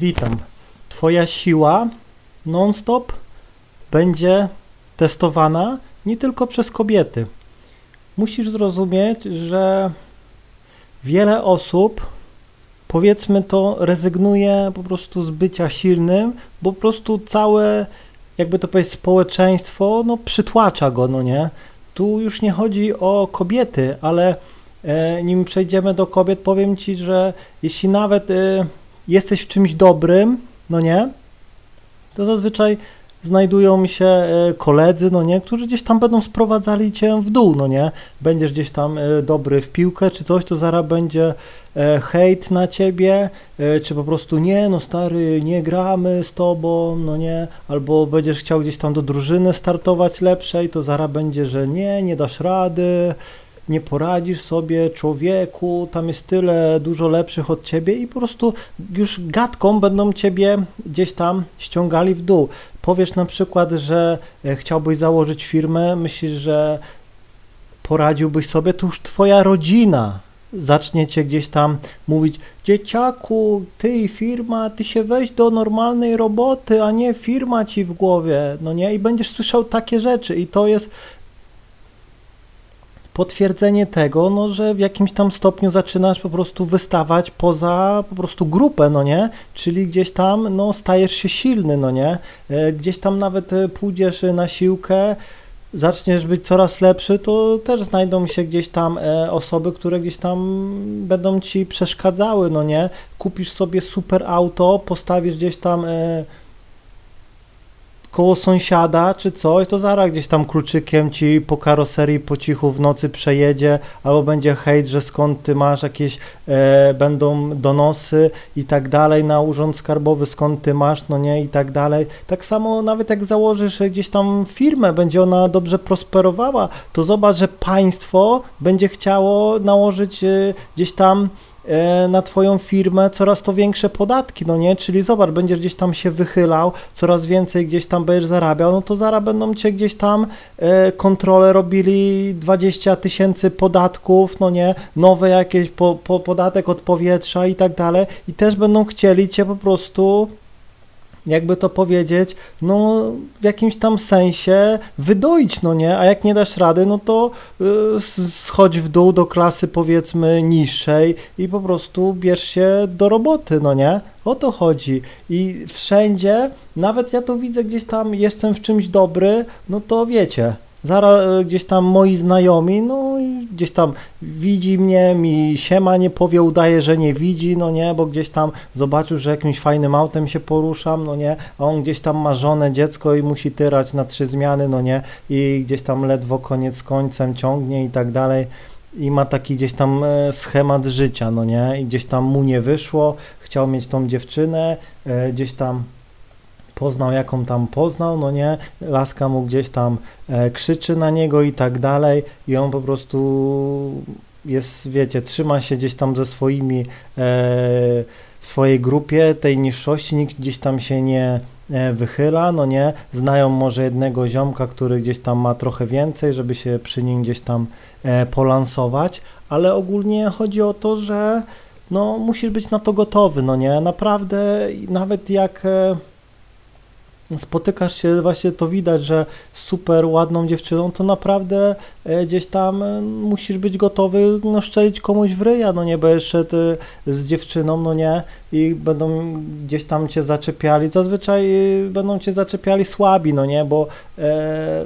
Witam. Twoja siła non-stop będzie testowana nie tylko przez kobiety. Musisz zrozumieć, że wiele osób, powiedzmy to, rezygnuje po prostu z bycia silnym, bo po prostu całe, jakby to powiedzieć, społeczeństwo, no przytłacza go, no nie? Tu już nie chodzi o kobiety, ale e, nim przejdziemy do kobiet, powiem Ci, że jeśli nawet e, jesteś w czymś dobrym, no nie, to zazwyczaj znajdują się e, koledzy, no nie, którzy gdzieś tam będą sprowadzali cię w dół, no nie, będziesz gdzieś tam e, dobry w piłkę czy coś, to zaraz będzie e, hejt na ciebie, czy po prostu nie, no stary, nie gramy z tobą, no nie, albo będziesz chciał gdzieś tam do drużyny startować lepszej, to zaraz będzie, że nie, nie dasz rady, nie poradzisz sobie, człowieku, tam jest tyle dużo lepszych od ciebie i po prostu już gadką będą ciebie gdzieś tam ściągali w dół. Powiesz na przykład, że e, chciałbyś założyć firmę, myślisz, że poradziłbyś sobie, to już twoja rodzina zacznie cię gdzieś tam mówić, dzieciaku, ty i firma, ty się weź do normalnej roboty, a nie firma ci w głowie, no nie? I będziesz słyszał takie rzeczy i to jest potwierdzenie tego, no, że w jakimś tam stopniu zaczynasz po prostu wystawać poza po prostu grupę, no nie? Czyli gdzieś tam, no, stajesz się silny, no nie? E, gdzieś tam nawet e, pójdziesz na siłkę, zaczniesz być coraz lepszy, to też znajdą się gdzieś tam e, osoby, które gdzieś tam będą ci przeszkadzały, no nie? Kupisz sobie super auto, postawisz gdzieś tam koło sąsiada czy coś, to zaraz gdzieś tam kluczykiem ci po karoserii po cichu w nocy przejedzie, albo będzie hejt, że skąd ty masz jakieś, e, będą donosy i tak dalej na urząd skarbowy, skąd ty masz, no nie, i tak dalej. Tak samo nawet jak założysz gdzieś tam firmę, będzie ona dobrze prosperowała, to zobacz, że państwo będzie chciało nałożyć e, gdzieś tam na twoją firmę coraz to większe podatki, no nie? Czyli zobacz, będziesz gdzieś tam się wychylał, coraz więcej gdzieś tam będziesz zarabiał, no to zaraz będą cię gdzieś tam e, kontrole robili 20 tysięcy podatków, no nie? Nowe jakieś po, po podatek od powietrza i tak dalej i też będą chcieli cię po prostu jakby to powiedzieć, no w jakimś tam sensie wydoić, no nie, a jak nie dasz rady, no to y, schodź w dół do klasy powiedzmy niższej i po prostu bierz się do roboty, no nie, o to chodzi. I wszędzie, nawet ja to widzę gdzieś tam, jestem w czymś dobry, no to wiecie, Zaraz e, gdzieś tam moi znajomi, no gdzieś tam widzi mnie, mi siema nie powie, udaje, że nie widzi, no nie, bo gdzieś tam zobaczył, że jakimś fajnym autem się poruszam, no nie, a on gdzieś tam ma żonę, dziecko i musi tyrać na trzy zmiany, no nie, i gdzieś tam ledwo koniec z końcem ciągnie i tak dalej. I ma taki gdzieś tam e, schemat życia, no nie, i gdzieś tam mu nie wyszło, chciał mieć tą dziewczynę, e, gdzieś tam poznał jaką tam poznał, no nie, laska mu gdzieś tam e, krzyczy na niego i tak dalej i on po prostu jest, wiecie, trzyma się gdzieś tam ze swoimi e, w swojej grupie tej niższości, nikt gdzieś tam się nie e, wychyla, no nie, znają może jednego ziomka, który gdzieś tam ma trochę więcej, żeby się przy nim gdzieś tam e, polansować, ale ogólnie chodzi o to, że no musisz być na to gotowy, no nie, naprawdę nawet jak e, spotykasz się, właśnie to widać, że super ładną dziewczyną, to naprawdę e, gdzieś tam e, musisz być gotowy no, szczelić komuś w ryja, no nie będziesz szedł e, z dziewczyną, no nie, i będą gdzieś tam cię zaczepiali, zazwyczaj będą cię zaczepiali słabi, no nie, bo e,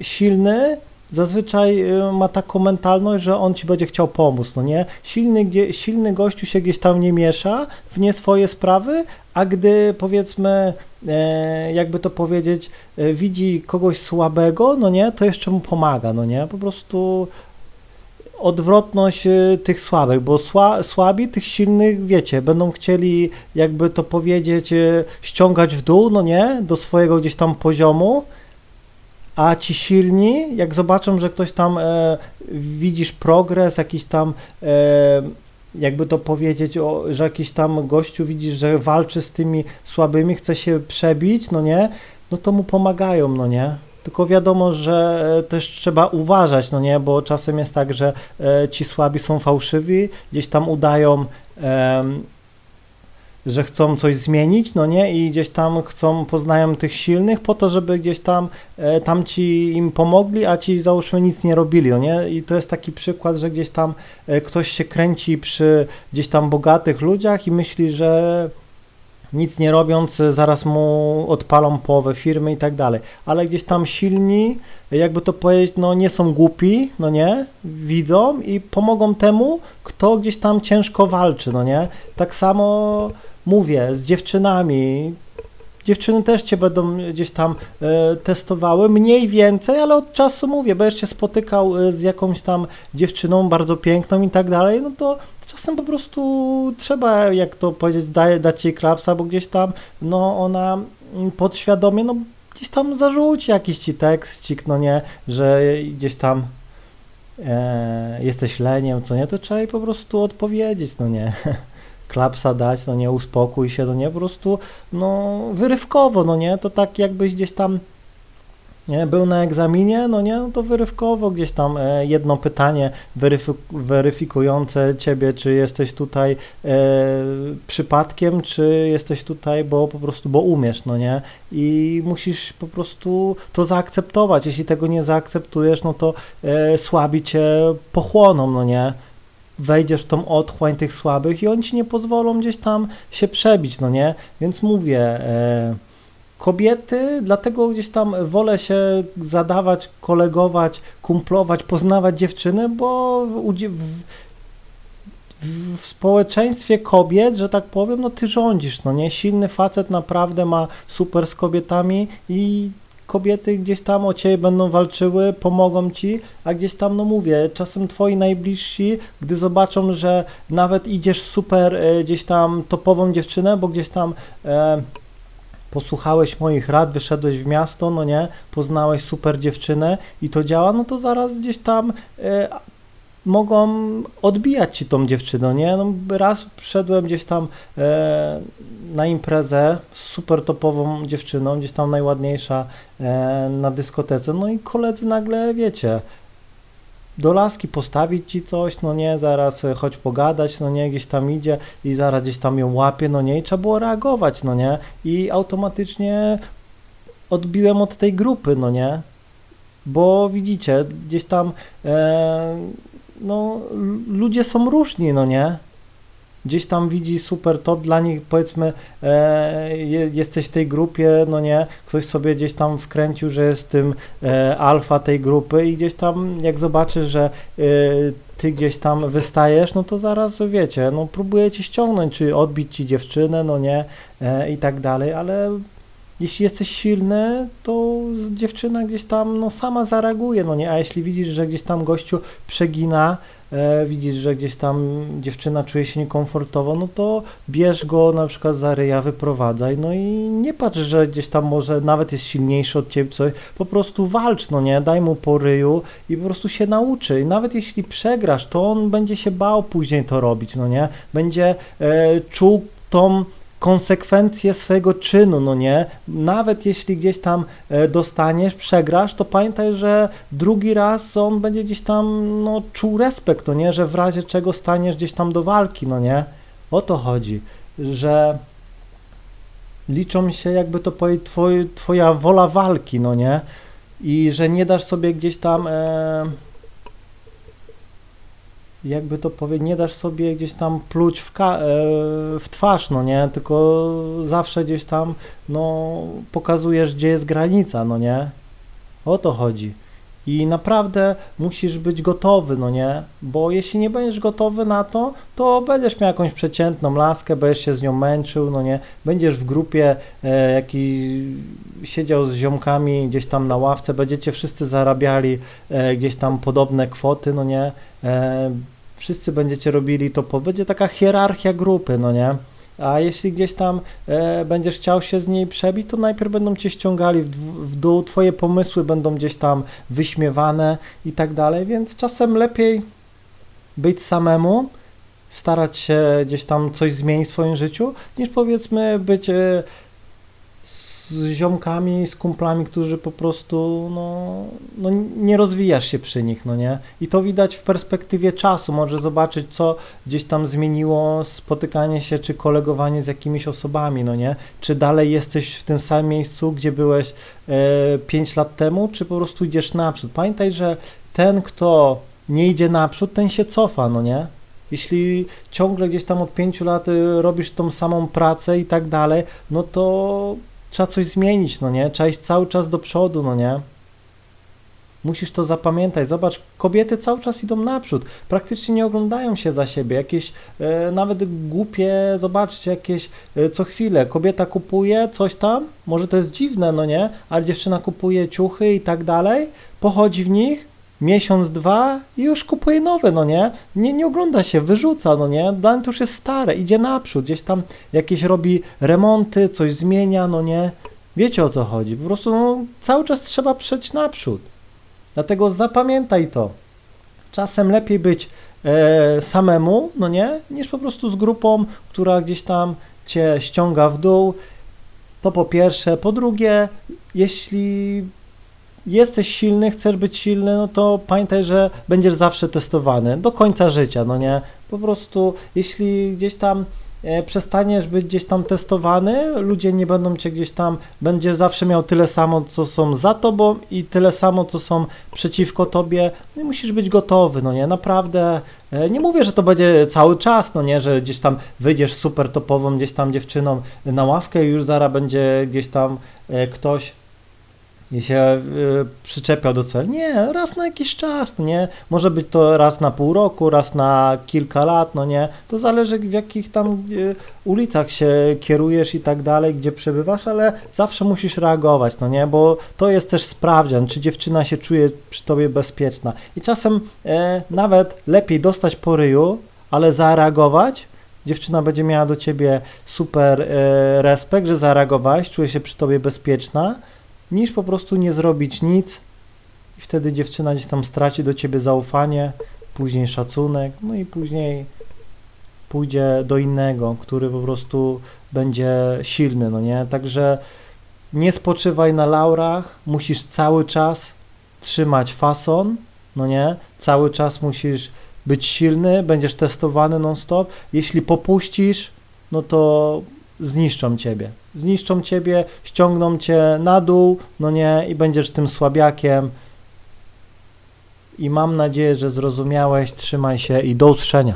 silny zazwyczaj ma taką mentalność, że on ci będzie chciał pomóc, no nie? Silny, gdzie, silny gościu się gdzieś tam nie miesza w nie swoje sprawy, a gdy powiedzmy, e, jakby to powiedzieć, e, widzi kogoś słabego, no nie, to jeszcze mu pomaga, no nie, po prostu odwrotność e, tych słabych, bo sła, słabi tych silnych, wiecie, będą chcieli, jakby to powiedzieć, ściągać w dół, no nie, do swojego gdzieś tam poziomu, a ci silni, jak zobaczą, że ktoś tam e, widzisz progres, jakiś tam e, jakby to powiedzieć, o, że jakiś tam gościu widzisz, że walczy z tymi słabymi, chce się przebić, no nie, no to mu pomagają, no nie. Tylko wiadomo, że e, też trzeba uważać, no nie, bo czasem jest tak, że e, ci słabi są fałszywi, gdzieś tam udają, że chcą coś zmienić, no nie, i gdzieś tam chcą, poznają tych silnych po to, żeby gdzieś tam e, tam ci im pomogli, a ci załóżmy nic nie robili, no nie, i to jest taki przykład, że gdzieś tam e, ktoś się kręci przy gdzieś tam bogatych ludziach i myśli, że nic nie robiąc, zaraz mu odpalą połowę firmy i tak dalej. Ale gdzieś tam silni, jakby to powiedzieć, no nie są głupi, no nie, widzą i pomogą temu, kto gdzieś tam ciężko walczy, no nie. Tak samo mówię z dziewczynami, dziewczyny też cię będą gdzieś tam e, testowały, mniej więcej, ale od czasu mówię, będziesz się spotykał e, z jakąś tam dziewczyną bardzo piękną i tak dalej, no to czasem po prostu trzeba, jak to powiedzieć, daje, dać jej klapsa, bo gdzieś tam, no ona podświadomie, no gdzieś tam zarzuci jakiś ci tekstik, no nie, że gdzieś tam e, jesteś leniem, co nie, to trzeba jej po prostu odpowiedzieć, no nie. klapsa dać, no nie, uspokój się, no nie, po prostu, no, wyrywkowo, no nie, to tak jakbyś gdzieś tam nie, był na egzaminie, no nie, no to wyrywkowo gdzieś tam e, jedno pytanie weryfikujące ciebie, czy jesteś tutaj e, przypadkiem, czy jesteś tutaj, bo po prostu, bo umiesz, no nie, i musisz po prostu to zaakceptować, jeśli tego nie zaakceptujesz, no to e, słabi cię pochłoną, no nie, wejdziesz w tą otchłań tych słabych i oni ci nie pozwolą gdzieś tam się przebić, no nie? Więc mówię, e, kobiety, dlatego gdzieś tam wolę się zadawać, kolegować, kumplować, poznawać dziewczyny, bo w, w, w społeczeństwie kobiet, że tak powiem, no ty rządzisz, no nie? Silny facet naprawdę ma super z kobietami i kobiety gdzieś tam o ciebie będą walczyły, pomogą ci, a gdzieś tam, no mówię, czasem twoi najbliżsi, gdy zobaczą, że nawet idziesz super e, gdzieś tam topową dziewczynę, bo gdzieś tam e, posłuchałeś moich rad, wyszedłeś w miasto, no nie, poznałeś super dziewczynę i to działa, no to zaraz gdzieś tam e, mogą odbijać ci tą dziewczynę, nie? No, raz wszedłem gdzieś tam e, na imprezę z super topową dziewczyną, gdzieś tam najładniejsza e, na dyskotece, no i koledzy nagle, wiecie, do laski postawić ci coś, no nie, zaraz e, chodź pogadać, no nie, gdzieś tam idzie i zaraz gdzieś tam ją łapie, no nie, i trzeba było reagować, no nie, i automatycznie odbiłem od tej grupy, no nie, bo widzicie, gdzieś tam e, no, ludzie są różni, no nie? Gdzieś tam widzi super top, dla nich powiedzmy e, jesteś w tej grupie, no nie, ktoś sobie gdzieś tam wkręcił, że jest tym e, alfa tej grupy i gdzieś tam jak zobaczy, że e, ty gdzieś tam wystajesz, no to zaraz wiecie, no próbuje ci ściągnąć, czy odbić ci dziewczynę, no nie, e, i tak dalej, ale jeśli jesteś silny, to dziewczyna gdzieś tam no, sama zareaguje, no nie? A jeśli widzisz, że gdzieś tam gościu przegina, e, widzisz, że gdzieś tam dziewczyna czuje się niekomfortowo, no to bierz go na przykład za ryja, wyprowadzaj, no i nie patrz, że gdzieś tam może nawet jest silniejszy od ciebie coś, po prostu walcz, no nie? Daj mu po ryju i po prostu się nauczy. I nawet jeśli przegrasz, to on będzie się bał później to robić, no nie? Będzie e, czuł tą konsekwencje swojego czynu, no nie? Nawet jeśli gdzieś tam e, dostaniesz, przegrasz, to pamiętaj, że drugi raz on będzie gdzieś tam, no, czuł respekt, no nie? Że w razie czego staniesz gdzieś tam do walki, no nie? O to chodzi, że liczą się, jakby to powiedzieć, twoj, twoja wola walki, no nie? I że nie dasz sobie gdzieś tam... E, jakby to powiedzieć, nie dasz sobie gdzieś tam pluć w, e, w twarz, no nie, tylko zawsze gdzieś tam, no, pokazujesz, gdzie jest granica, no nie, o to chodzi. I naprawdę musisz być gotowy, no nie? Bo jeśli nie będziesz gotowy na to, to będziesz miał jakąś przeciętną laskę, będziesz się z nią męczył, no nie? Będziesz w grupie e, jakiś siedział z ziomkami gdzieś tam na ławce, będziecie wszyscy zarabiali e, gdzieś tam podobne kwoty, no nie? E, wszyscy będziecie robili to, po, będzie taka hierarchia grupy, no nie? A jeśli gdzieś tam e, będziesz chciał się z niej przebić, to najpierw będą cię ściągali w, w dół, twoje pomysły będą gdzieś tam wyśmiewane i tak dalej, więc czasem lepiej być samemu, starać się gdzieś tam coś zmienić w swoim życiu, niż powiedzmy być e, z ziomkami, z kumplami, którzy po prostu no, no nie rozwijasz się przy nich, no nie? I to widać w perspektywie czasu, może zobaczyć, co gdzieś tam zmieniło spotykanie się czy kolegowanie z jakimiś osobami, no nie? Czy dalej jesteś w tym samym miejscu, gdzie byłeś e, 5 lat temu, czy po prostu idziesz naprzód? Pamiętaj, że ten, kto nie idzie naprzód, ten się cofa, no nie? Jeśli ciągle gdzieś tam od pięciu lat y, robisz tą samą pracę i tak dalej, no to trzeba coś zmienić, no nie? Trzeba iść cały czas do przodu, no nie? Musisz to zapamiętać. Zobacz, kobiety cały czas idą naprzód. Praktycznie nie oglądają się za siebie. Jakieś e, nawet głupie, zobaczcie, jakieś e, co chwilę. Kobieta kupuje coś tam, może to jest dziwne, no nie? Ale dziewczyna kupuje ciuchy i tak dalej, pochodzi w nich, miesiąc, dwa i już kupuje nowe, no nie? Nie, nie ogląda się, wyrzuca, no nie? Dane to już jest stare, idzie naprzód, gdzieś tam jakieś robi remonty, coś zmienia, no nie? Wiecie o co chodzi, po prostu no, cały czas trzeba przejść naprzód. Dlatego zapamiętaj to. Czasem lepiej być e, samemu, no nie, niż po prostu z grupą, która gdzieś tam cię ściąga w dół. To po pierwsze. Po drugie, jeśli jesteś silny, chcesz być silny, no to pamiętaj, że będziesz zawsze testowany do końca życia, no nie? Po prostu, jeśli gdzieś tam e, przestaniesz być gdzieś tam testowany, ludzie nie będą cię gdzieś tam, będziesz zawsze miał tyle samo, co są za tobą i tyle samo, co są przeciwko tobie, no i musisz być gotowy, no nie? Naprawdę, e, nie mówię, że to będzie cały czas, no nie? Że gdzieś tam wyjdziesz super topową gdzieś tam dziewczyną na ławkę i już zaraz będzie gdzieś tam e, ktoś i się y, przyczepiał do celu. Nie, raz na jakiś czas, nie? Może być to raz na pół roku, raz na kilka lat, no nie? To zależy w jakich tam y, ulicach się kierujesz i tak dalej, gdzie przebywasz, ale zawsze musisz reagować, no nie? Bo to jest też sprawdzian, czy dziewczyna się czuje przy tobie bezpieczna. I czasem e, nawet lepiej dostać po ryju, ale zareagować, dziewczyna będzie miała do ciebie super e, respekt, że zareagowałeś, czuje się przy tobie bezpieczna, niż po prostu nie zrobić nic i wtedy dziewczyna gdzieś tam straci do ciebie zaufanie, później szacunek, no i później pójdzie do innego, który po prostu będzie silny, no nie? Także nie spoczywaj na laurach, musisz cały czas trzymać fason, no nie? Cały czas musisz być silny, będziesz testowany non-stop. Jeśli popuścisz, no to zniszczą ciebie. Zniszczą ciebie, ściągną cię na dół, no nie, i będziesz tym słabiakiem. I mam nadzieję, że zrozumiałeś. Trzymaj się i do usłyszenia.